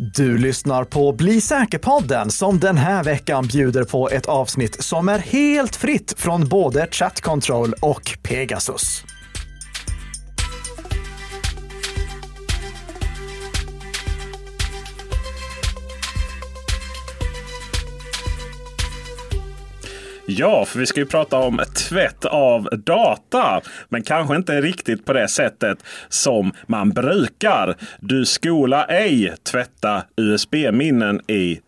Du lyssnar på Bli säker-podden som den här veckan bjuder på ett avsnitt som är helt fritt från både Chat Control och Pegasus. Ja, för vi ska ju prata om tvätt av data. Men kanske inte riktigt på det sättet som man brukar. Du skola ej tvätta USB-minnen i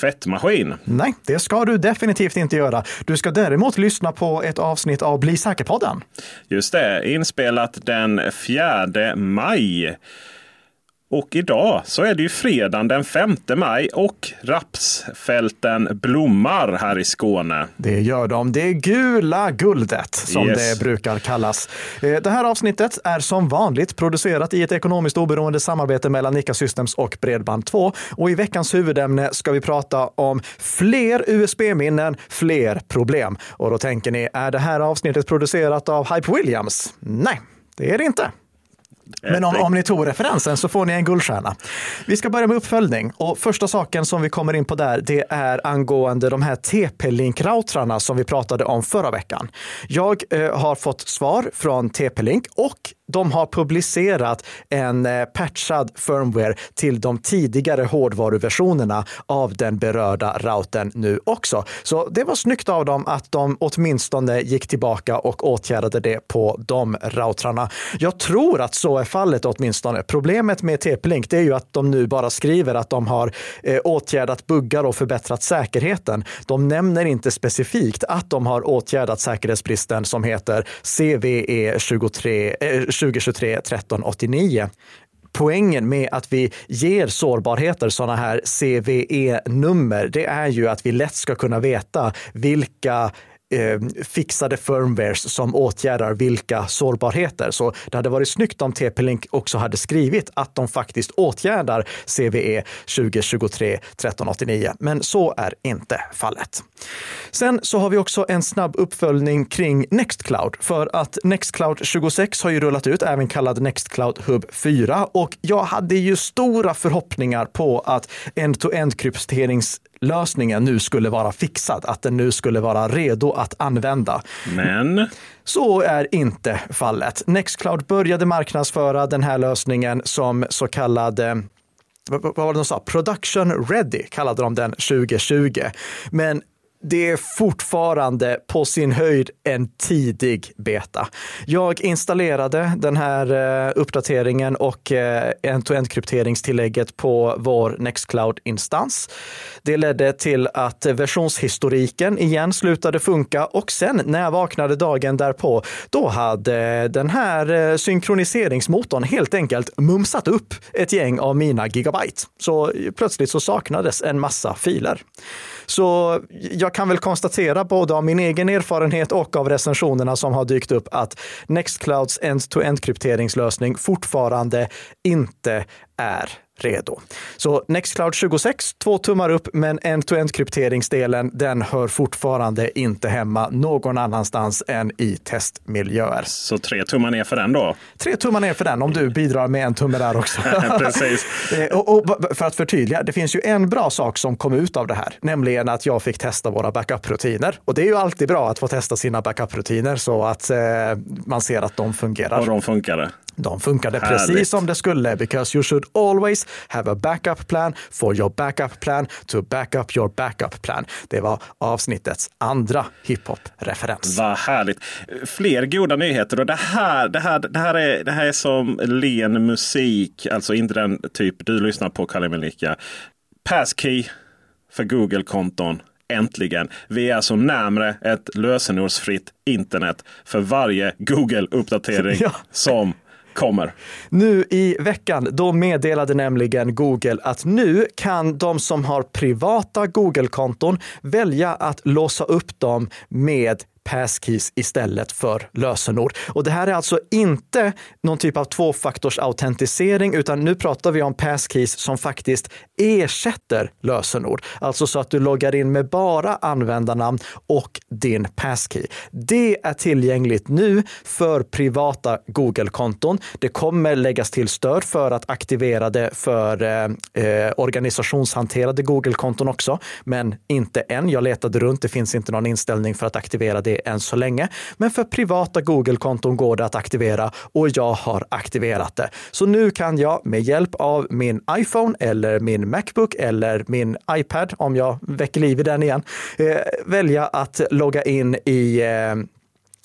tvättmaskin. Nej, det ska du definitivt inte göra. Du ska däremot lyssna på ett avsnitt av Bli säker-podden. Just det, inspelat den 4 maj. Och idag så är det ju fredagen den 5 maj och rapsfälten blommar här i Skåne. Det gör de. Det gula guldet som yes. det brukar kallas. Eh, det här avsnittet är som vanligt producerat i ett ekonomiskt oberoende samarbete mellan Nika Systems och Bredband2. Och i veckans huvudämne ska vi prata om fler USB-minnen, fler problem. Och då tänker ni, är det här avsnittet producerat av Hype Williams? Nej, det är det inte. Men om, om ni tog referensen så får ni en guldstjärna. Vi ska börja med uppföljning och första saken som vi kommer in på där, det är angående de här TP-Link-routrarna som vi pratade om förra veckan. Jag eh, har fått svar från TP-Link och de har publicerat en eh, patchad firmware till de tidigare hårdvaruversionerna av den berörda routern nu också. Så det var snyggt av dem att de åtminstone gick tillbaka och åtgärdade det på de routrarna. Jag tror att så är fallet åtminstone. Problemet med TP-Link är ju att de nu bara skriver att de har eh, åtgärdat buggar och förbättrat säkerheten. De nämner inte specifikt att de har åtgärdat säkerhetsbristen som heter CVE 23, eh, 2023 1389 poängen med att vi ger sårbarheter sådana här CVE-nummer, det är ju att vi lätt ska kunna veta vilka eh, fixade firmwares som åtgärdar vilka sårbarheter. Så det hade varit snyggt om TP-Link också hade skrivit att de faktiskt åtgärdar CVE 2023 1389. Men så är inte fallet. Sen så har vi också en snabb uppföljning kring Nextcloud för att Nextcloud 26 har ju rullat ut, även kallad Nextcloud Hub 4 och jag hade ju stora förhoppningar på att end-to-end krypterings lösningen nu skulle vara fixad, att den nu skulle vara redo att använda. Men? Så är inte fallet. Nextcloud började marknadsföra den här lösningen som så kallad vad var det de sa? Production ready kallade de den 2020. Men det är fortfarande på sin höjd en tidig beta. Jag installerade den här eh, uppdateringen och eh, end-to-end krypteringstillägget på vår Nextcloud-instans. Det ledde till att versionshistoriken igen slutade funka och sen när jag vaknade dagen därpå, då hade den här eh, synkroniseringsmotorn helt enkelt mumsat upp ett gäng av mina gigabyte. Så plötsligt så saknades en massa filer. Så jag kan väl konstatera både av min egen erfarenhet och av recensionerna som har dykt upp att Nextclouds end-to-end krypteringslösning fortfarande inte är redo. Så Nextcloud 26, två tummar upp, men end-to-end krypteringsdelen, den hör fortfarande inte hemma någon annanstans än i testmiljöer. Så tre tummar ner för den då? Tre tummar ner för den om du bidrar med en tumme där också. Precis. Eh, och, och, för att förtydliga, det finns ju en bra sak som kom ut av det här, nämligen att jag fick testa våra backup-rutiner. Och det är ju alltid bra att få testa sina backup-rutiner så att eh, man ser att de fungerar. Och de funkade? De funkade Härligt. precis som det skulle, because you should always have a backup plan for your backup plan to back up your backup plan. Det var avsnittets andra hiphop-referens. Vad härligt. Fler goda nyheter och det här, det här, det här, är, det här är som len musik, alltså inte den typ du lyssnar på Kalle Melika. Passkey för Google-konton Äntligen! Vi är alltså närmre ett lösenordsfritt internet för varje Google-uppdatering ja. som kommer. Nu i veckan, då meddelade nämligen Google att nu kan de som har privata Google-konton välja att låsa upp dem med passkeys istället för lösenord. Och det här är alltså inte någon typ av tvåfaktorsautentisering, utan nu pratar vi om passkeys som faktiskt ersätter lösenord. Alltså så att du loggar in med bara användarnamn och din passkey. Det är tillgängligt nu för privata Google-konton. Det kommer läggas till stöd för att aktivera det för eh, eh organisationshanterade Google-konton också, men inte än. Jag letade runt. Det finns inte någon inställning för att aktivera det än så länge. Men för privata Google-konton går det att aktivera och jag har aktiverat det. Så nu kan jag med hjälp av min iPhone eller min Macbook eller min iPad, om jag väcker liv i den igen, eh, välja att logga in i eh, Eh,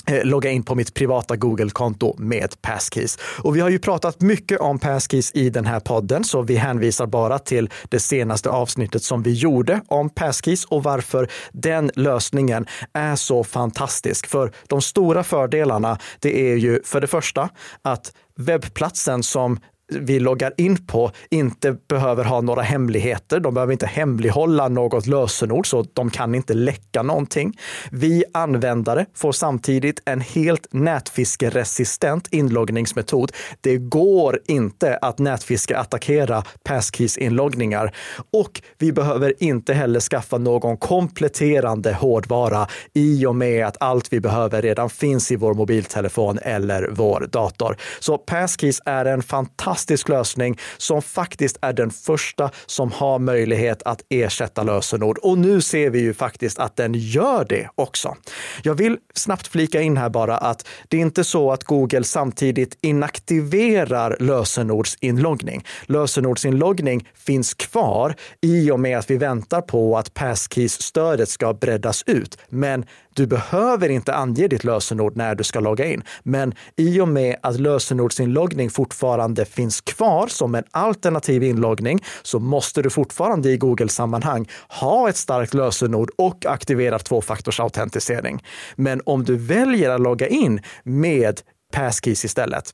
Eh, logga in på mitt privata Google-konto med Passkeys. Och vi har ju pratat mycket om Passkeys i den här podden, så vi hänvisar bara till det senaste avsnittet som vi gjorde om Passkeys och varför den lösningen är så fantastisk. För de stora fördelarna, det är ju för det första att webbplatsen som vi loggar in på inte behöver ha några hemligheter. De behöver inte hemlighålla något lösenord, så de kan inte läcka någonting. Vi användare får samtidigt en helt nätfiskeresistent inloggningsmetod. Det går inte att nätfiske attackera Passkeys-inloggningar och vi behöver inte heller skaffa någon kompletterande hårdvara i och med att allt vi behöver redan finns i vår mobiltelefon eller vår dator. Så Passkeys är en fantastisk fantastisk lösning som faktiskt är den första som har möjlighet att ersätta lösenord. Och nu ser vi ju faktiskt att den gör det också. Jag vill snabbt flika in här bara att det är inte så att Google samtidigt inaktiverar lösenordsinloggning. Lösenordsinloggning finns kvar i och med att vi väntar på att Passkeys-stödet ska breddas ut. Men du behöver inte ange ditt lösenord när du ska logga in, men i och med att lösenordsinloggning fortfarande finns kvar som en alternativ inloggning så måste du fortfarande i Google-sammanhang ha ett starkt lösenord och aktivera tvåfaktorsautentisering. Men om du väljer att logga in med Passkeys istället,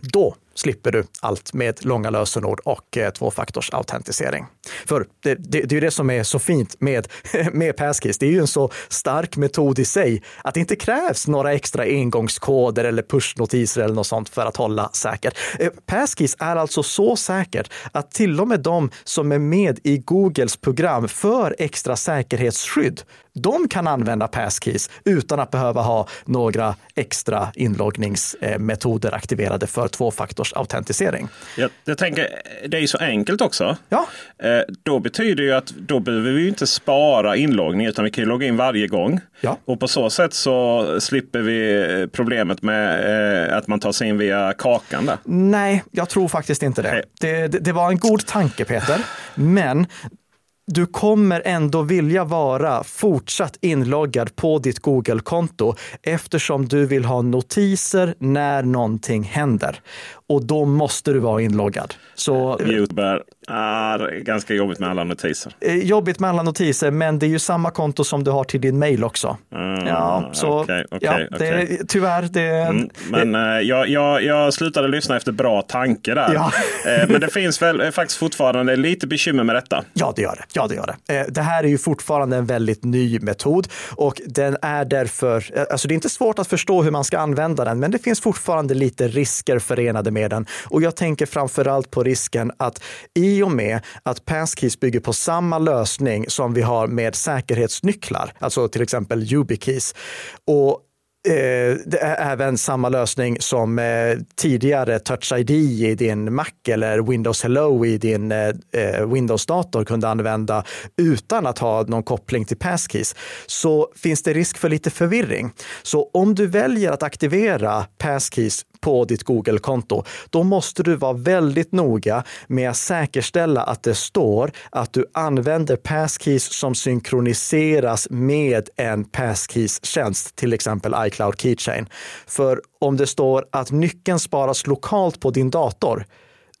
då slipper du allt med långa lösenord och eh, tvåfaktorsautentisering. För det, det, det är det som är så fint med, med Passkeys. Det är ju en så stark metod i sig att det inte krävs några extra engångskoder eller pushnotiser eller något sånt för att hålla säkert. Eh, Passkeys är alltså så säkert att till och med de som är med i Googles program för extra säkerhetsskydd de kan använda Passkeys utan att behöva ha några extra inloggningsmetoder aktiverade för tvåfaktorsautentisering. Jag, jag tänker, det är ju så enkelt också. Ja. Eh, då betyder det ju att då behöver vi inte spara inloggning utan vi kan logga in varje gång. Ja. Och på så sätt så slipper vi problemet med eh, att man tar sig in via kakan. Där. Nej, jag tror faktiskt inte det. Det, det, det var en god tanke Peter, men du kommer ändå vilja vara fortsatt inloggad på ditt Google-konto eftersom du vill ha notiser när någonting händer. Och då måste du vara inloggad. Så, Youtuber är ganska jobbigt med alla notiser. Eh, jobbigt med alla notiser, men det är ju samma konto som du har till din mail också. Mm, ja, så okay, okay, ja, det, okay. tyvärr. Det, mm, men det, eh, jag, jag, jag slutade lyssna efter bra tanke där. Ja. Eh, men det finns väl faktiskt fortfarande lite bekymmer med detta. Ja, det gör det. Ja, det gör det. Det här är ju fortfarande en väldigt ny metod och den är därför, alltså det är inte svårt att förstå hur man ska använda den, men det finns fortfarande lite risker förenade med den. Och jag tänker framför allt på risken att i och med att Passkeys bygger på samma lösning som vi har med säkerhetsnycklar, alltså till exempel YubiKeys. Och Eh, det är även samma lösning som eh, tidigare Touch ID i din Mac eller Windows Hello i din eh, eh, Windows-dator kunde använda utan att ha någon koppling till Passkeys, så finns det risk för lite förvirring. Så om du väljer att aktivera Passkeys på ditt Google-konto, då måste du vara väldigt noga med att säkerställa att det står att du använder Passkeys som synkroniseras med en Passkeys-tjänst, till exempel iCloud Keychain. För om det står att nyckeln sparas lokalt på din dator,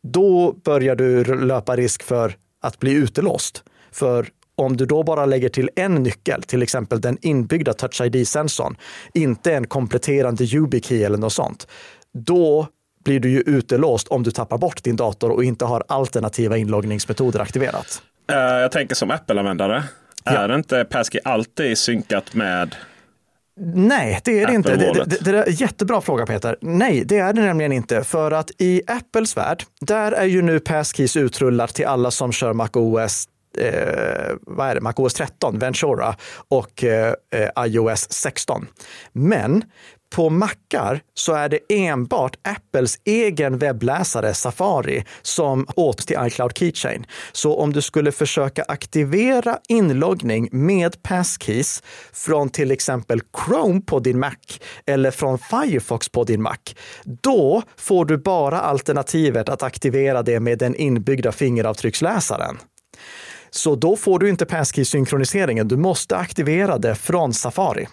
då börjar du löpa risk för att bli utelåst. För om du då bara lägger till en nyckel, till exempel den inbyggda Touch ID-sensorn, inte en kompletterande YubiKey eller något sånt, då blir du ju utelåst om du tappar bort din dator och inte har alternativa inloggningsmetoder aktiverat. Uh, jag tänker som Apple-användare. Ja. Är inte Passkey alltid synkat med Nej, det är det inte. Det, det, det, är jättebra fråga Peter. Nej, det är det nämligen inte. För att i Apples värld, där är ju nu Passkeys utrullat till alla som kör MacOS eh, vad är det, MacOS 13, Ventura och eh, eh iOS 16. Men på Macar så är det enbart Apples egen webbläsare Safari som åt till iCloud Keychain. Så om du skulle försöka aktivera inloggning med passkeys från till exempel Chrome på din Mac eller från Firefox på din Mac, då får du bara alternativet att aktivera det med den inbyggda fingeravtrycksläsaren. Så då får du inte passkey-synkroniseringen. Du måste aktivera det från Safari.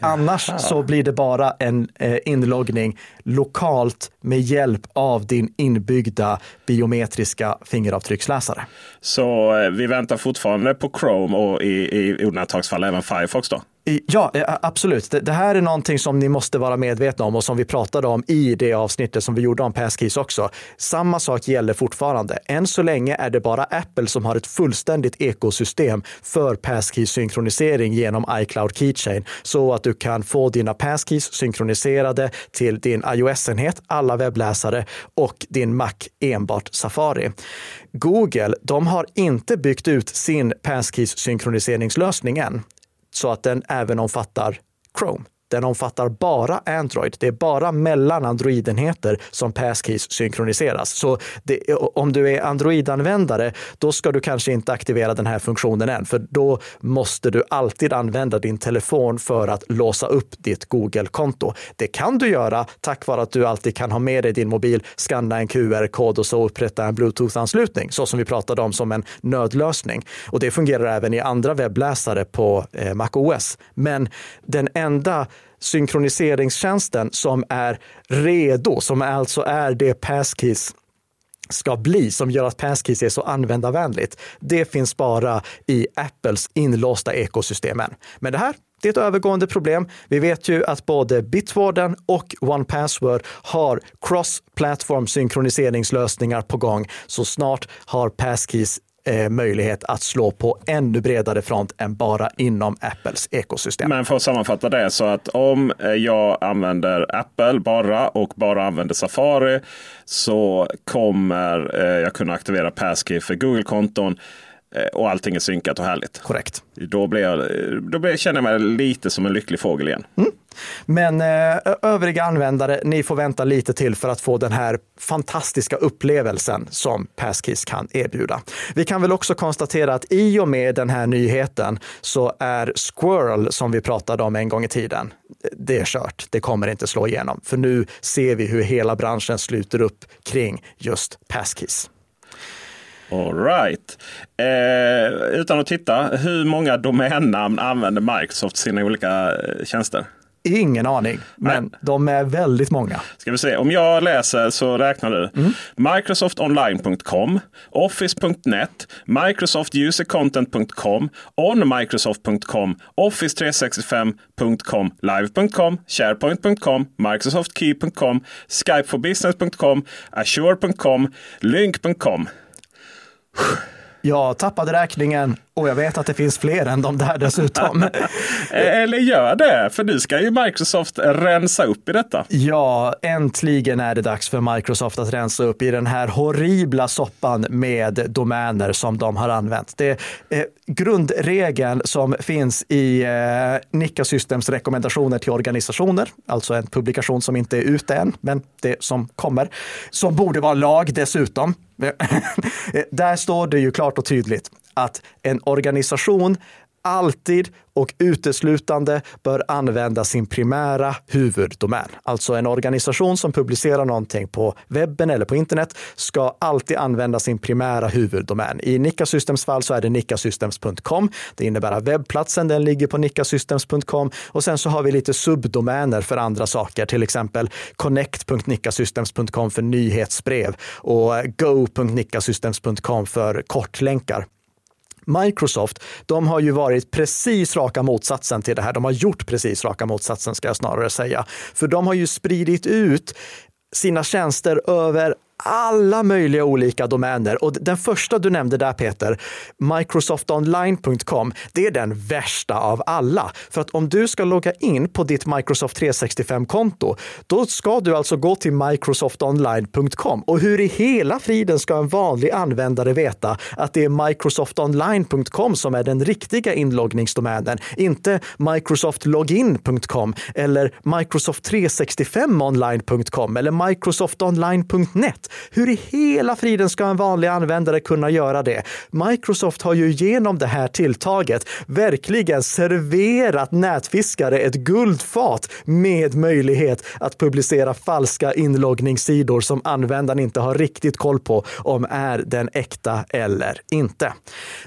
Annars så blir det bara en eh, inloggning lokalt med hjälp av din inbyggda biometriska fingeravtrycksläsare. Så eh, vi väntar fortfarande på Chrome och i, i undantagsfall även Firefox då? Ja, eh, absolut. Det, här är någonting som ni måste vara medvetna om och som vi pratade om i det avsnittet som vi gjorde om Passkeys också. Samma sak gäller fortfarande. Än så länge är det bara Apple som har ett fullständigt ekosystem för Passkey-synkronisering genom iCloud Keychain så att du kan få dina Passkeys synkroniserade till din iOS-enhet, alla webbläsare och din Mac enbart Safari. Google, de har inte byggt ut sin Passkeys-synkroniseringslösning än så att den även omfattar Chrome. Den omfattar bara Android. Det är bara mellan Android-enheter som Passkeys synkroniseras. Så det, om du är Android-användare, då ska du kanske inte aktivera den här funktionen än, för då måste du alltid använda din telefon för att låsa upp ditt Google-konto. Det kan du göra tack vare att du alltid kan ha med dig din mobil, skanna en QR-kod och så upprätta en Bluetooth-anslutning, så som vi pratade om som en nödlösning. Och det fungerar även i andra webbläsare på eh, MacOS. Men den enda synkroniseringstjänsten som är redo, som alltså är det Passkeys ska bli som gör att Passkeys är så användarvänligt. Det finns bara i Apples inlåsta ekosystemen. Men det här det är ett övergående problem. Vi vet ju att både Bitwarden och OnePassword har cross-platform synkroniseringslösningar på gång. Så snart har Passkeys eh, möjlighet att slå på ännu bredare front än bara inom Apples ekosystem. Men för att sammanfatta det så att om eh, jag använder Apple bara och bara använder Safari så kommer eh, jag kunna aktivera Passkey för Google-konton och allting är synkat och härligt. Korrekt. Då, blir jag, då blir, känner jag mig lite som en lycklig fågel igen. Mm. Men eh, övriga användare, ni får vänta lite till för att få den här fantastiska upplevelsen som Passkeys kan erbjuda. Vi kan väl också konstatera att i och med den här nyheten så är Squirrel, som vi pratade om en gång i tiden, det är kört. Det kommer inte slå igenom. För nu ser vi hur hela branschen sluter upp kring just Passkeys. All right. Eh, utan att titta, hur många domännamn använder Microsoft sina olika eh, tjänster? Ingen aning, men Nej. de är väldigt många. Ska vi se, om jag läser så räknar du. Mm. Microsoftonline.com, Office.net, Microsoftusercontent.com, onmicrosoft.com, Office365.com, Live.com, SharePoint.com, Microsoftkey.com, Skypeforbusiness.com, Azure.com, Lync.com. Jag tappade räkningen och jag vet att det finns fler än de där dessutom. Eller gör det, för nu ska ju Microsoft rensa upp i detta. Ja, äntligen är det dags för Microsoft att rensa upp i den här horribla soppan med domäner som de har använt. Det är grundregeln som finns i eh, Nika Systems rekommendationer till organisationer, alltså en publikation som inte är ute än, men det som kommer, som borde vara lag dessutom. Där står det ju klart och tydligt att en organisation alltid och uteslutande bör använda sin primära huvuddomän. Alltså en organisation som publicerar någonting på webben eller på internet ska alltid använda sin primära huvuddomän. I Nikka Systems fall så är det nikasystems.com. Det innebär att webbplatsen den ligger på nikasystems.com och sen så har vi lite subdomäner för andra saker, till exempel connect.nikasystems.com för nyhetsbrev och go.nikasystems.com för kortlänkar. Microsoft, de har ju varit precis raka motsatsen till det här. De har gjort precis raka motsatsen ska jag snarare säga. För de har ju spridit ut sina tjänster över alla möjliga olika domäner. Och den första du nämnde där Peter, Microsoftonline.com, det är den värsta av alla. För att om du ska logga in på ditt Microsoft 365-konto, då ska du alltså gå till Microsoftonline.com. Och hur i hela friden ska en vanlig användare veta att det är Microsoftonline.com som är den riktiga inloggningsdomänen, inte Microsoftlogin.com eller Microsoft 365online.com eller Microsoftonline.net. Hur i hela friden ska en vanlig användare kunna göra det? Microsoft har ju genom det här tilltaget verkligen serverat nätfiskare ett guldfat med möjlighet att publicera falska inloggningssidor som användaren inte har riktigt koll på om är den äkta eller inte.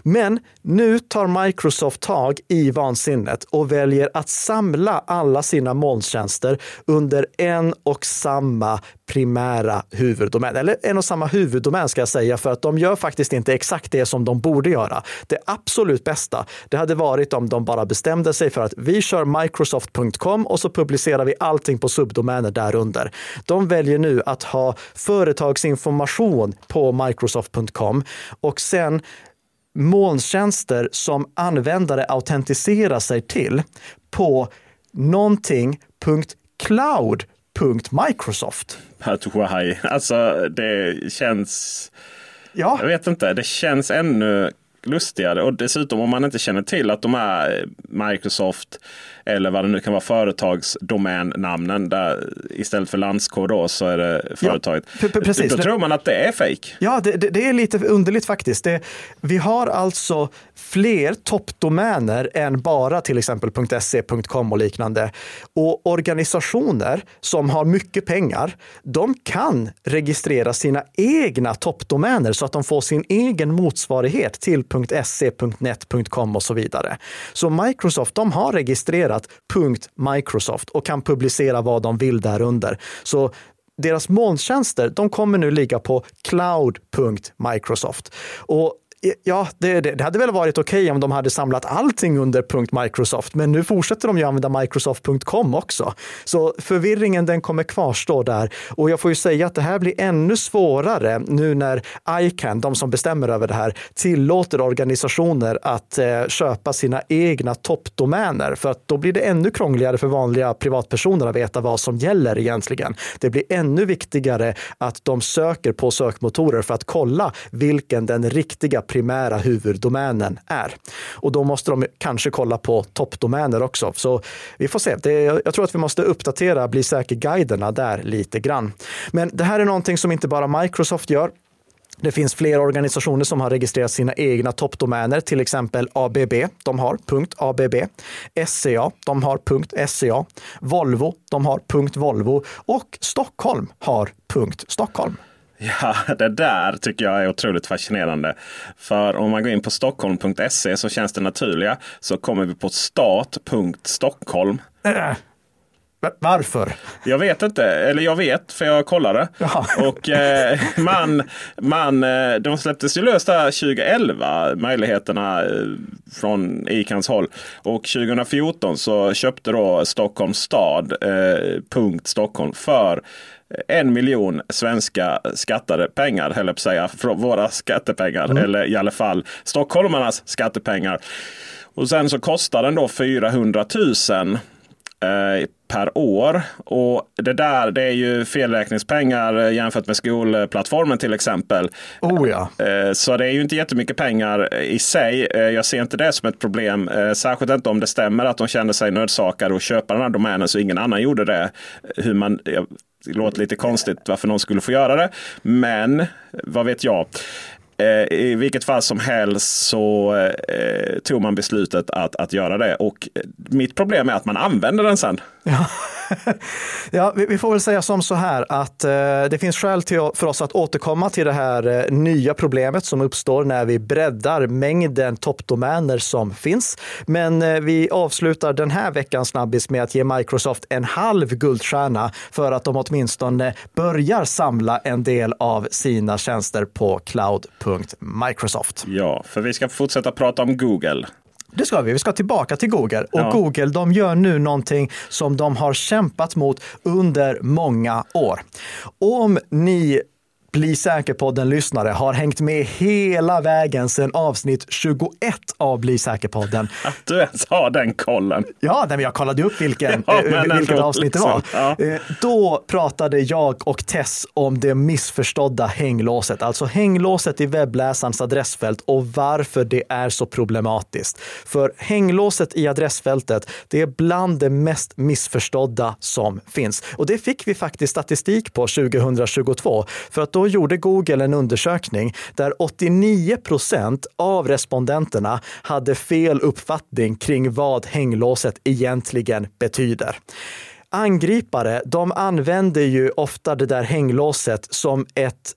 Men nu tar Microsoft tag i vansinnet och väljer att samla alla sina molntjänster under en och samma primära huvuddomän, eller en och samma huvuddomän ska jag säga, för att de gör faktiskt inte exakt det som de borde göra. Det absolut bästa, det hade varit om de bara bestämde sig för att vi kör Microsoft.com och så publicerar vi allting på subdomäner därunder. De väljer nu att ha företagsinformation på Microsoft.com och sen molntjänster som användare autentiserar sig till på någonting.cloud.microsoft. Alltså det känns... Ja. Jag vet inte, det känns ännu lustigare. Och dessutom om man inte känner till att de är Microsoft eller vad det nu kan vara företagsdomännamnen. Där istället för landskod då så är det företaget. Ja, precis. Då tror man att det är fejk. Ja, det, det, är lite underligt faktiskt. Det, vi har alltså fler toppdomäner än bara till exempel .se.com och liknande. Och organisationer som har mycket pengar, de kan registrera sina egna toppdomäner så att de får sin egen motsvarighet till .se, .net, .com och så vidare. Så Microsoft, de har registrerat .microsoft och kan publicera vad de vill därunder. Så deras molntjänster, de kommer nu ligga på cloud.microsoft. Och Ja, det, det, det, hade väl varit okej okay om de hade samlat allting under Microsoft, men nu fortsätter de ju använda Microsoft.com också. Så förvirringen den kommer kvarstå där. Och jag får ju säga att det här blir ännu svårare nu när ICANN, de som bestämmer över det här, tillåter organisationer att eh, köpa sina egna toppdomäner. För att då blir det ännu krångligare för vanliga privatpersoner att veta vad som gäller egentligen. Det blir ännu viktigare att de söker på sökmotorer för att kolla vilken den riktiga primära huvuddomänen är. Och då måste de kanske kolla på toppdomäner också. Så vi får se. Det, jag tror att vi måste uppdatera Bli säker-guiderna där lite grann. Men det här är någonting som inte bara Microsoft gör. Det finns flera organisationer som har registrerat sina egna toppdomäner, till exempel ABB. De har .abb. SCA, de har .SCA. Volvo, de har .Volvo och Stockholm har .Stockholm. Ja, det där tycker jag är otroligt fascinerande. För om man går in på stockholm.se så känns det naturliga. Så kommer vi på stat.stockholm. Äh. Varför? Jag vet inte. Eller jag vet för jag kollade. Jaha. Och eh, man, man, eh, de släpptes ju löst där 2011, möjligheterna eh, från ICANs håll. Och 2014 så köpte då Stockholms stad eh, punkt Stockholm för en miljon svenska skattade pengar, höll jag på att säga, från våra skattepengar. Mm. Eller i alla fall stockholmarnas skattepengar. Och sen så kostar den då 400 000 eh, per år. Och det där det är ju felräkningspengar jämfört med skolplattformen till exempel. Oh ja. Eh, så det är ju inte jättemycket pengar i sig. Eh, jag ser inte det som ett problem. Eh, särskilt inte om det stämmer att de känner sig nödsakade att köpa den här domänen så ingen annan gjorde det. Hur man, det låter lite konstigt varför någon skulle få göra det. Men vad vet jag. Eh, I vilket fall som helst så eh, tog man beslutet att, att göra det. Och mitt problem är att man använder den sen. Ja, ja vi, vi, får väl säga som så här att eh, det finns skäl till, för oss att återkomma till det här eh, nya problemet som uppstår när vi breddar mängden toppdomäner som finns. Men eh, vi avslutar den här veckans snabbis med att ge Microsoft en halv guldstjärna för att de åtminstone börjar samla en del av sina tjänster på cloud.microsoft. Ja, för vi ska fortsätta prata om Google. Det ska vi. Vi ska tillbaka till Google. Och ja. Google de gör nu någonting som de har kämpat mot under många år. Om ni Bli säker på den lyssnare har hängt med hela vägen sedan avsnitt 21 av Bli säker-podden. Att du ens har den kollen. Ja, men jag kollade upp vilken, ja, eh, vilket avsnitt liksom. det var. Ja. Eh, då pratade jag och Tess om det missförstådda hänglåset, alltså hänglåset i webbläsarens adressfält och varför det är så problematiskt. För hänglåset i adressfältet, det är bland det mest missförstådda som finns. Och det fick vi faktiskt statistik på 2022, för att då gjorde Google en undersökning där 89 procent av respondenterna hade fel uppfattning kring vad hänglåset egentligen betyder. Angripare, de använder ju ofta det där hänglåset som ett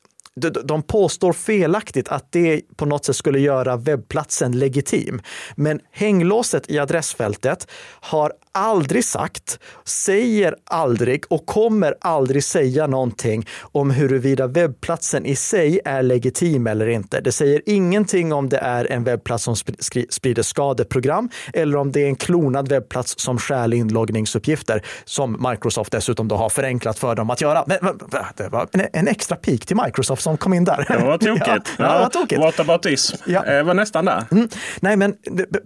de påstår felaktigt att det på något sätt skulle göra webbplatsen legitim. Men hänglåset i adressfältet har aldrig sagt, säger aldrig och kommer aldrig säga någonting om huruvida webbplatsen i sig är legitim eller inte. Det säger ingenting om det är en webbplats som sprider skadeprogram eller om det är en klonad webbplats som stjäl inloggningsuppgifter som Microsoft dessutom då har förenklat för dem att göra. Men, det var en, extra pik till Microsoft som kom in där. Det var tokigt. ja, ja, var tokigt. Whataboutism. Ja. Jag var nästan där. Mm. Nej, men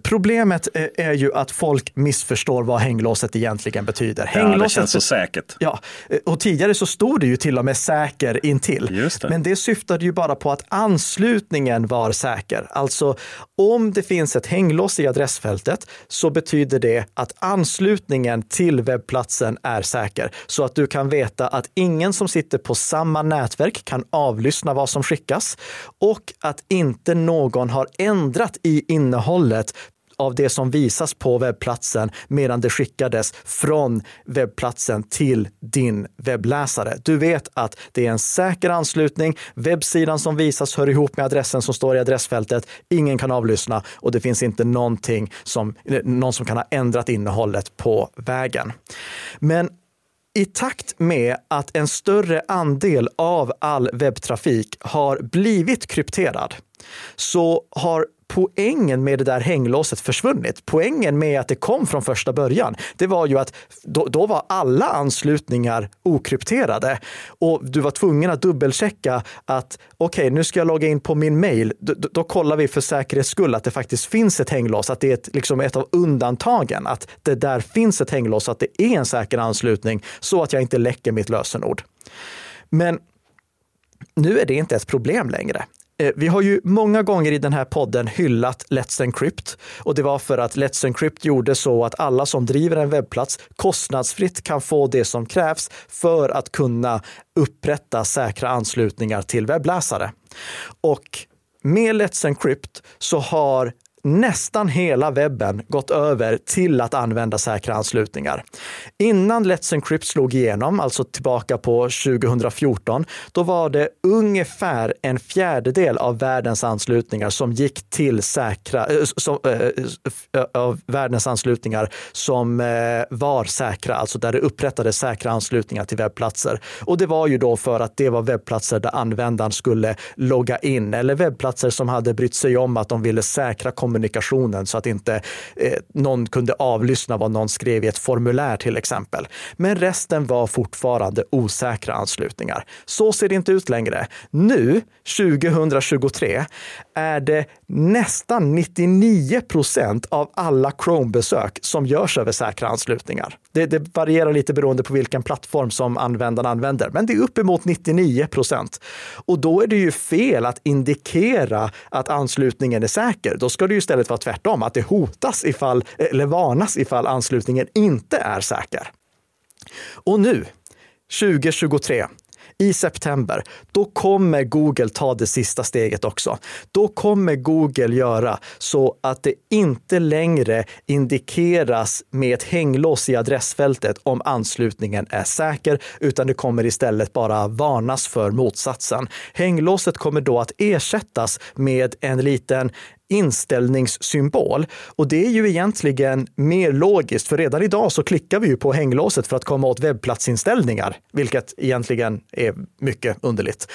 problemet är ju att folk missförstår vad hänglåset egentligen betyder. Hänglåset, ja, det känns så säkert. Ja, och tidigare så stod det ju till och med säker intill. Just det. Men det syftade ju bara på att anslutningen var säker. Alltså om det finns ett hänglås i adressfältet så betyder det att anslutningen till webbplatsen är säker. Så att du kan veta att ingen som sitter på samma nätverk kan avlyssna vad som skickas och att inte någon har ändrat i innehållet av det som visas på webbplatsen medan det skickades från webbplatsen till din webbläsare. Du vet att det är en säker anslutning. Webbsidan som visas hör ihop med adressen som står i adressfältet. Ingen kan avlyssna och det finns inte någonting som, någon som kan ha ändrat innehållet på vägen. Men i takt med att en större andel av all webbtrafik har blivit krypterad så har poängen med det där hänglåset försvunnit. Poängen med att det kom från första början, det var ju att då, då var alla anslutningar okrypterade och du var tvungen att dubbelchecka att okej, okay, nu ska jag logga in på min mail. Då, då, kollar vi för säkerhets skull att det faktiskt finns ett hänglås, att det är ett, liksom ett av undantagen, att det där finns ett hänglås, att det är en säker anslutning så att jag inte läcker mitt lösenord. Men nu är det inte ett problem längre. Eh, vi har ju många gånger i den här podden hyllat Let's Encrypt och det var för att Let's Encrypt gjorde så att alla som driver en webbplats kostnadsfritt kan få det som krävs för att kunna upprätta säkra anslutningar till webbläsare. Och med Let's Encrypt så har nästan hela webben gått över till att använda säkra anslutningar. Innan Let's Encrypt slog igenom, alltså tillbaka på 2014, då var det ungefär en fjärdedel av världens anslutningar som gick till säkra, äh, som, äh, av världens anslutningar som äh, var säkra, alltså där det upprättades säkra anslutningar till webbplatser. Och det var ju då för att det var webbplatser där användaren skulle logga in eller webbplatser som hade brytt sig om att de ville säkra kommunikationen så att inte eh, någon kunde avlyssna vad någon skrev i ett formulär till exempel. Men resten var fortfarande osäkra anslutningar. Så ser det inte ut längre. Nu, 2023, är det nästan 99 procent av alla Chrome-besök som görs över säkra anslutningar. Det, det, varierar lite beroende på vilken plattform som användaren använder, men det är uppemot 99 procent. Och då är det ju fel att indikera att anslutningen är säker. Då ska det ju istället vara tvärtom, att det hotas ifall, eller varnas ifall anslutningen inte är säker. Och nu, 2023, i september, då kommer Google ta det sista steget också. Då kommer Google göra så att det inte längre indikeras med ett hänglås i adressfältet om anslutningen är säker, utan det kommer istället bara varnas för motsatsen. Hänglåset kommer då att ersättas med en liten inställningssymbol. Och det är ju egentligen mer logiskt, för redan idag så klickar vi ju på hänglåset för att komma åt webbplatsinställningar, vilket egentligen är mycket underligt.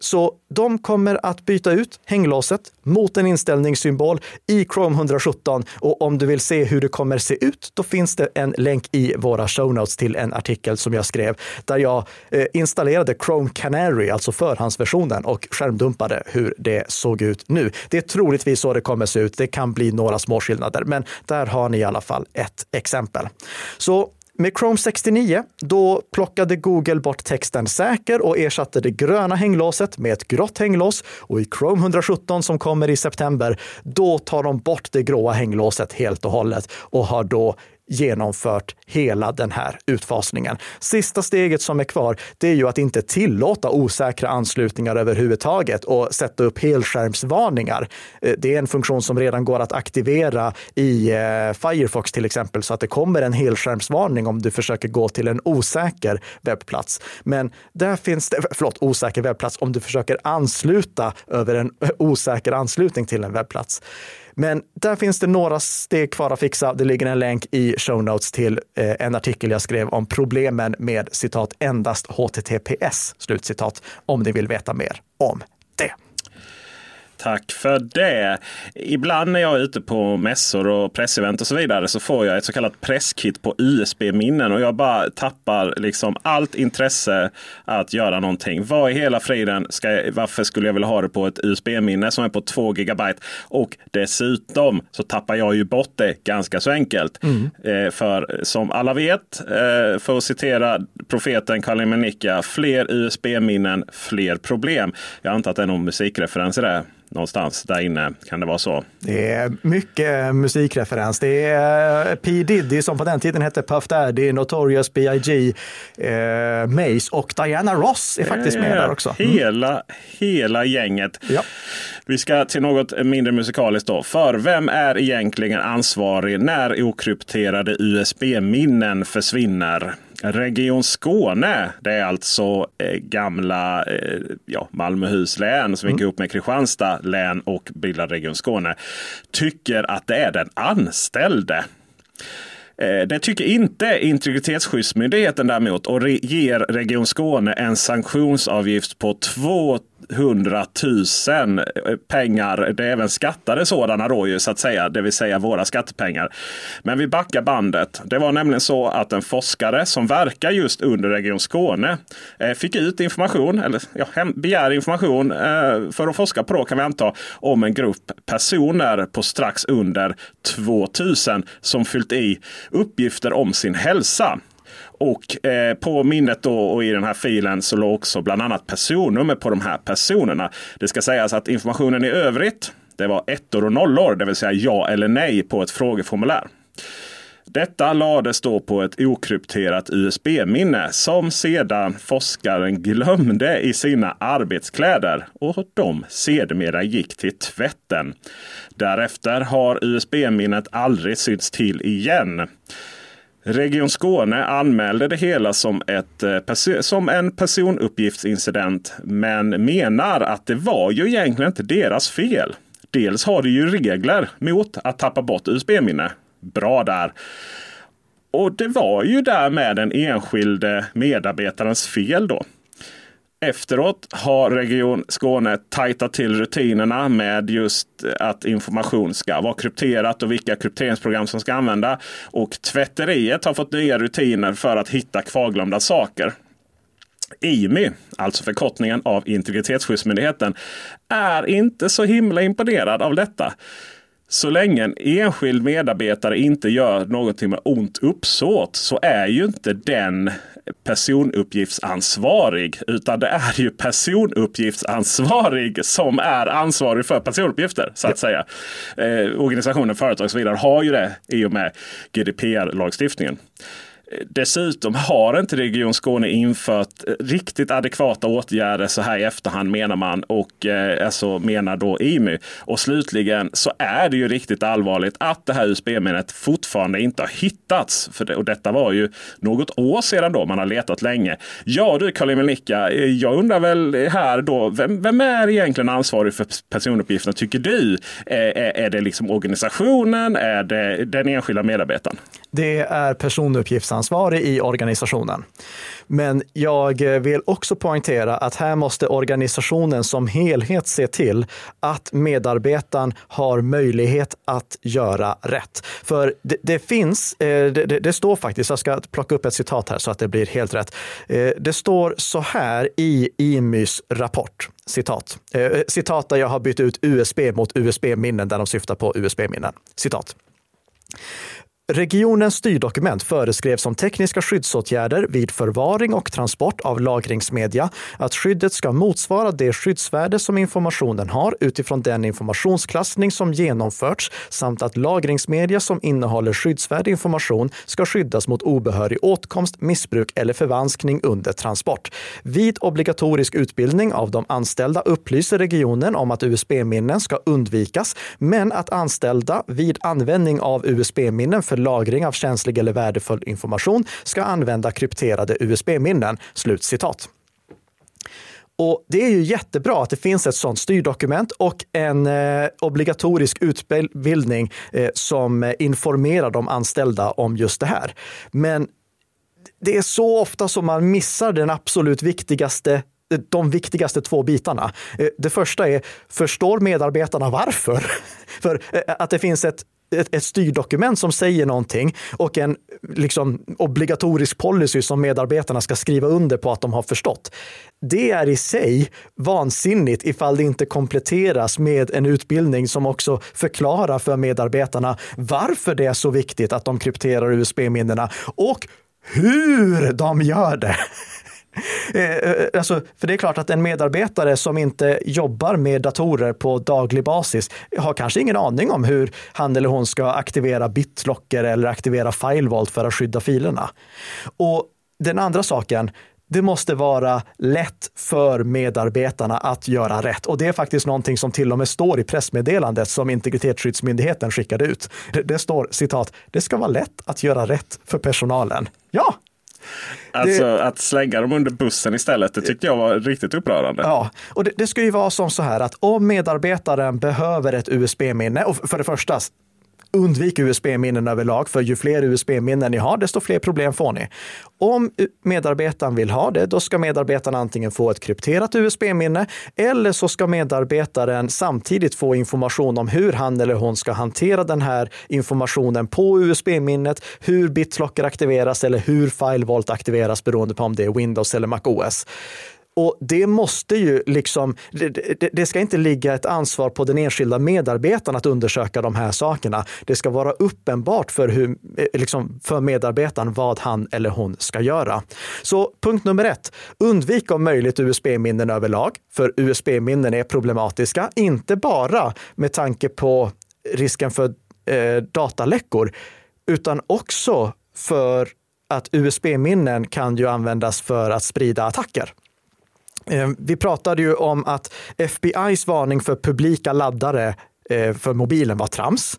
Så de kommer att byta ut hänglåset mot en inställningssymbol i Chrome 117 och om du vill se hur det kommer se ut, då finns det en länk i våra show notes till en artikel som jag skrev där jag eh, installerade Chrome Canary, alltså förhandsversionen och skärmdumpade hur det såg ut nu. Det är troligtvis så det kommer se ut. Det kan bli några små skillnader, men där har ni i alla fall ett exempel. Så med Chrome 69, då plockade Google bort texten säker och ersatte det gröna hänglåset med ett grått hänglås. Och i Chrome 117 som kommer i september, då tar de bort det gråa hänglåset helt och hållet och har då genomfört hela den här utfasningen. Sista steget som är kvar, det är ju att inte tillåta osäkra anslutningar överhuvudtaget och sätta upp helskärmsvarningar. Eh, det är en funktion som redan går att aktivera i eh, Firefox till exempel, så att det kommer en helskärmsvarning om du försöker gå till en osäker webbplats. Men där finns det, förlåt, osäker webbplats om du försöker ansluta över en osäker anslutning till en webbplats. Men där finns det några steg kvar att fixa. Det ligger en länk i show notes till eh, en artikel jag skrev om problemen med citat endast HTTPS, slutcitat, om ni vill veta mer om det. Tack för det. Ibland när jag är ute på mässor och pressevent och så vidare så får jag ett så kallat presskit på USB-minnen och jag bara tappar liksom allt intresse att göra någonting. Vad i hela friden, ska jag, varför skulle jag vilja ha det på ett USB-minne som är på 2 gigabyte? Och dessutom så tappar jag ju bort det ganska så enkelt. Mm. Eh, för som alla vet, eh, för att citera profeten Kalle fler USB-minnen, fler problem. Jag antar att det är någon musikreferens i det någonstans där inne. Kan det vara så? Det är mycket musikreferens. Det är eh, P Diddy som på den tiden hette Puff Daddy, Notorious B.I.G., eh, Mace och Diana Ross är faktiskt med där också. Mm. Hela, hela gänget. Ja. Vi ska till något mindre musikaliskt då. För vem är egentligen ansvarig när okrypterade USB-minnen försvinner? Region Skåne, det är alltså eh, gamla eh, ja, Malmöhus län som gick mm. upp med Kristianstad län och bildade Region Skåne, tycker att det är den anställde. Eh, det tycker inte Integritetsskyddsmyndigheten däremot och ger Region Skåne en sanktionsavgift på 2 100 000 pengar. Det är även skattade sådana då ju så att säga, det vill säga våra skattepengar. Men vi backar bandet. Det var nämligen så att en forskare som verkar just under Region Skåne eh, fick ut information, eller ja, begär information eh, för att forska på då kan vi anta, om en grupp personer på strax under 2000 som fyllt i uppgifter om sin hälsa. Och eh, på minnet då och i den här filen så låg också bland annat personnummer på de här personerna. Det ska sägas att informationen i övrigt det var ettor och nollor, det vill säga ja eller nej på ett frågeformulär. Detta lades då på ett okrypterat USB-minne som sedan forskaren glömde i sina arbetskläder och de sedermera gick till tvätten. Därefter har USB-minnet aldrig synts till igen. Region Skåne anmälde det hela som, ett, eh, som en personuppgiftsincident men menar att det var ju egentligen inte deras fel. Dels har de ju regler mot att tappa bort USB-minne. Bra där. Och det var ju därmed den enskilde medarbetarens fel då. Efteråt har Region Skåne tajtat till rutinerna med just att information ska vara krypterat och vilka krypteringsprogram som ska använda. Och tvätteriet har fått nya rutiner för att hitta kvarglömda saker. IMI, alltså förkortningen av Integritetsskyddsmyndigheten, är inte så himla imponerad av detta. Så länge en enskild medarbetare inte gör någonting med ont uppsåt så är ju inte den personuppgiftsansvarig. Utan det är ju personuppgiftsansvarig som är ansvarig för personuppgifter. så att säga. Eh, organisationer, företag och så vidare har ju det i och med GDPR-lagstiftningen. Dessutom har inte Region Skåne infört eh, riktigt adekvata åtgärder så här i efterhand menar man och eh, alltså menar då IMU. Och slutligen så är det ju riktigt allvarligt att det här USB-minnet fortfarande inte har hittats. För det, och detta var ju något år sedan då man har letat länge. Ja du Karl Emil eh, jag undrar väl här då, vem, vem är egentligen ansvarig för personuppgifterna tycker du? Eh, är, är det liksom organisationen? Är det den enskilda medarbetaren? Det är personuppgiftsansvarig i organisationen. Men jag vill också poängtera att här måste organisationen som helhet se till att medarbetaren har möjlighet att göra rätt. För det, det finns, eh, det, det, står faktiskt, jag ska plocka upp ett citat här så att det blir helt rätt. Eh, det står så här i IMYs rapport. Citat. Eh, citat där jag har bytt ut USB mot USB-minnen där de syftar på USB-minnen. Citat. Regionens styrdokument föreskrev som tekniska skyddsåtgärder vid förvaring och transport av lagringsmedia att skyddet ska motsvara det skyddsvärde som informationen har utifrån den informationsklassning som genomförts samt att lagringsmedia som innehåller skyddsvärd information ska skyddas mot obehörig åtkomst, missbruk eller förvanskning under transport. Vid obligatorisk utbildning av de anställda upplyser regionen om att USB-minnen ska undvikas, men att anställda vid användning av USB-minnen för lagring av känslig eller värdefull information ska använda krypterade USB-minnen. Slutcitat. Och det är ju jättebra att det finns ett sådant styrdokument och en eh, obligatorisk utbildning eh, som eh, informerar de anställda om just det här. Men det är så ofta som man missar den absolut viktigaste eh, de viktigaste två bitarna. Eh, det första är, förstår medarbetarna varför? För eh, att det finns ett ett, ett styrdokument som säger någonting och en liksom, obligatorisk policy som medarbetarna ska skriva under på att de har förstått. Det är i sig vansinnigt ifall det inte kompletteras med en utbildning som också förklarar för medarbetarna varför det är så viktigt att de krypterar USB-minnena och hur de gör det. Eh, eh, alltså, för det är klart att en medarbetare som inte jobbar med datorer på daglig basis har kanske ingen aning om hur han eller hon ska aktivera BitLocker eller aktivera FileVault för att skydda filerna. Och den andra saken, det måste vara lätt för medarbetarna att göra rätt. Och det är faktiskt någonting som till och med står i pressmeddelandet som Integritetsskyddsmyndigheten skickade ut. Det, det står citat, det ska vara lätt att göra rätt för personalen. Ja, Alltså det, att slänga dem under bussen istället, det tyckte jag var riktigt upprörande. Ja, och det, det ska ju vara som så här att om medarbetaren behöver ett USB-minne, och för det första, Undvik USB-minnen överlag, för ju fler USB-minnen ni har, desto fler problem får ni. Om medarbetaren vill ha det, då ska medarbetaren antingen få ett krypterat USB-minne eller så ska medarbetaren samtidigt få information om hur han eller hon ska hantera den här informationen på USB-minnet, hur BitLocker aktiveras eller hur FileVault aktiveras beroende på om det är Windows eller MacOS. Och det måste ju liksom, det, det, ska inte ligga ett ansvar på den enskilda medarbetaren att undersöka de här sakerna. Det ska vara uppenbart för, hur, eh, liksom för medarbetaren vad han eller hon ska göra. Så punkt nummer ett, undvik om möjligt USB-minnen överlag, för USB-minnen är problematiska, inte bara med tanke på risken för eh, dataläckor, utan också för att USB-minnen kan ju användas för att sprida attacker. Eh, vi pratade ju om att FBIs varning för publika laddare eh, för mobilen var trams.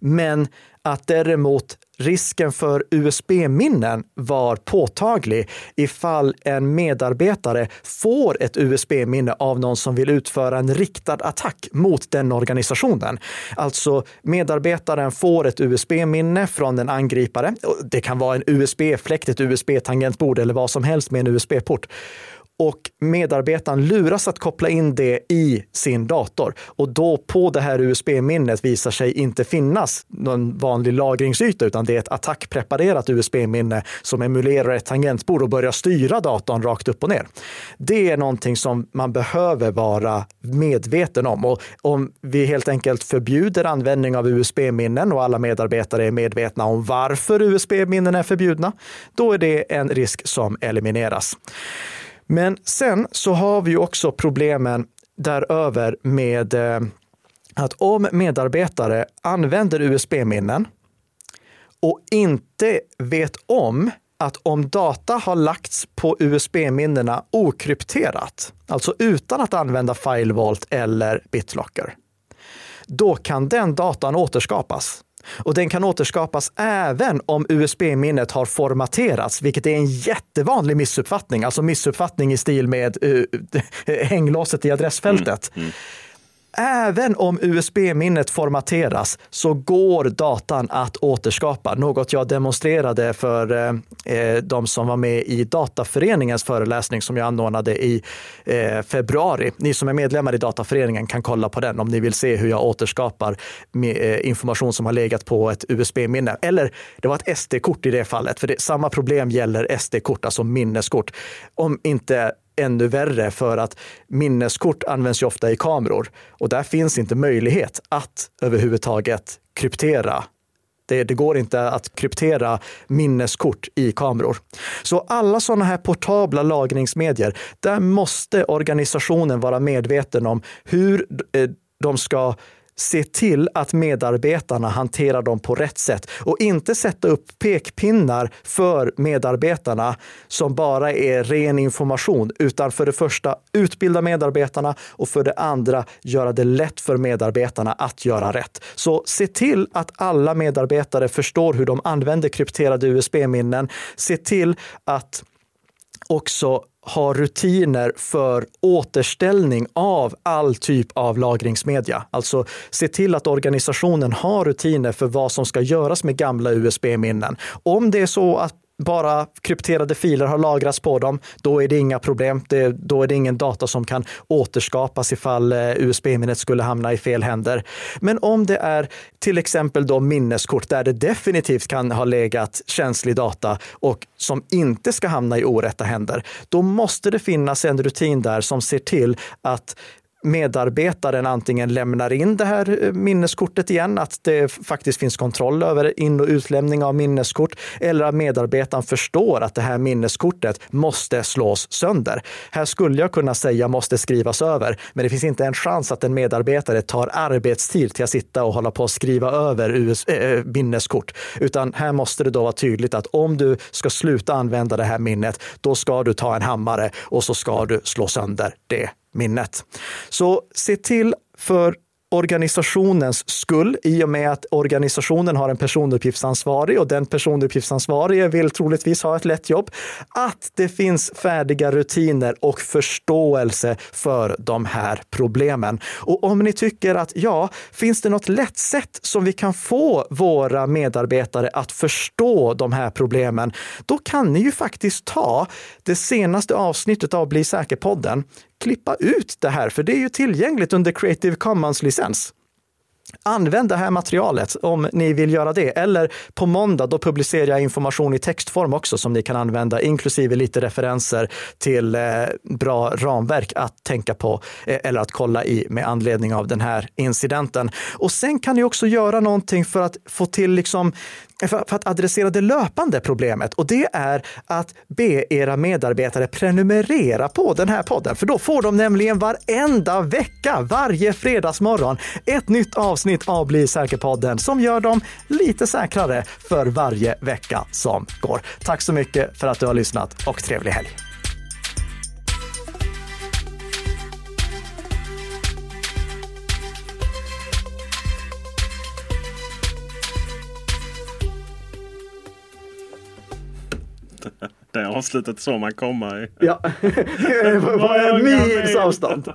Men att däremot risken för USB-minnen var påtaglig ifall en medarbetare får ett USB-minne av någon som vill utföra en riktad attack mot den organisationen. Alltså medarbetaren får ett USB-minne från en angripare. Det kan vara en USB-fläkt, ett USB-tangentbord eller vad som helst med en USB-port och medarbetaren luras att koppla in det i sin dator. Och då på det här USB-minnet visar sig inte finnas någon vanlig lagringsyta, utan det är ett attackpreparerat USB-minne som emulerar ett tangentbord och börjar styra datorn rakt upp och ner. Det är någonting som man behöver vara medveten om. Och om vi helt enkelt förbjuder användning av USB-minnen och alla medarbetare är medvetna om varför USB-minnen är förbjudna, då är det en risk som elimineras. Men sen så har vi ju också problemen däröver med eh, att om medarbetare använder USB-minnen och inte vet om att om data har lagts på USB-minnena okrypterat, alltså utan att använda FileVault eller BitLocker, då kan den datan återskapas. Och den kan återskapas även om USB-minnet har formaterats, vilket är en jättevanlig missuppfattning, alltså missuppfattning i stil med uh, hänglåset i adressfältet. Mm, mm. Även om USB-minnet formateras så går datan att återskapa, något jag demonstrerade för eh, eh, de som var med i Dataföreningens föreläsning som jag anordnade i eh, februari. Ni som är medlemmar i Dataföreningen kan kolla på den om ni vill se hur jag återskapar med, eh, information som har legat på ett USB-minne. Eller det var ett SD-kort i det fallet, för det, samma problem gäller SD-kort, alltså minneskort. Om inte ännu värre för att minneskort används ju ofta i kameror och där finns inte möjlighet att överhuvudtaget kryptera det, det, går inte att kryptera minneskort i kameror. Så alla sådana här portabla lagringsmedier, där måste organisationen vara medveten om hur eh, de ska se till att medarbetarna hanterar dem på rätt sätt och inte sätta upp pekpinnar för medarbetarna som bara är ren information, utan för det första utbilda medarbetarna och för det andra göra det lätt för medarbetarna att göra rätt. Så se till att alla medarbetare förstår hur de använder krypterade USB-minnen. Se till att också ha rutiner för återställning av all typ av lagringsmedia. Alltså se till att organisationen har rutiner för vad som ska göras med gamla USB-minnen. Om det är så att bara krypterade filer har lagrats på dem, då är det inga problem. Det, då är det ingen data som kan återskapas ifall eh, USB-minnet skulle hamna i fel händer. Men om det är till exempel då minneskort där det definitivt kan ha legat känslig data och som inte ska hamna i orätta händer, då måste det finnas en rutin där som ser till att medarbetaren antingen lämnar in det här eh, minneskortet igen, att det faktiskt finns kontroll över in och utlämning av minneskort, eller att medarbetaren förstår att det här minneskortet måste slås sönder. Här skulle jag kunna säga måste skrivas över, men det finns inte en chans att en medarbetare tar arbetstid till att sitta och hålla på att skriva över US, äh, eh, eh, minneskort, utan här måste det då vara tydligt att om du ska sluta använda det här minnet, då ska du ta en hammare och så ska du slå sönder det minnet. Så se till för organisationens skull i och med att organisationen har en personuppgiftsansvarig och den personuppgiftsansvarige vill troligtvis ha ett lätt jobb. Att det finns färdiga rutiner och förståelse för de här problemen. Och om ni tycker att ja, finns det något lätt sätt som vi kan få våra medarbetare att förstå de här problemen, då kan ni ju faktiskt ta det senaste avsnittet av Bli säker-podden klippa ut det här, för det är ju tillgängligt under Creative Commons-licens. Använd det här materialet om ni vill göra det. Eller på måndag, då publicerar jag information i textform också som ni kan använda, inklusive lite referenser till eh, bra ramverk att tänka på eh, eller att kolla i med anledning av den här incidenten. Och sen kan ni också göra någonting för att få till liksom Eh, för, att adressera det löpande problemet och det är att be era medarbetare prenumerera på den här podden. För då får de nämligen varenda vecka, varje fredagsmorgon, ett nytt avsnitt av Bli säker-podden som gör dem lite säkrare för varje vecka som går. Tack så mycket för att du har lyssnat och trevlig helg! Det avslutet så man komma i. Ja, på en mils avstånd.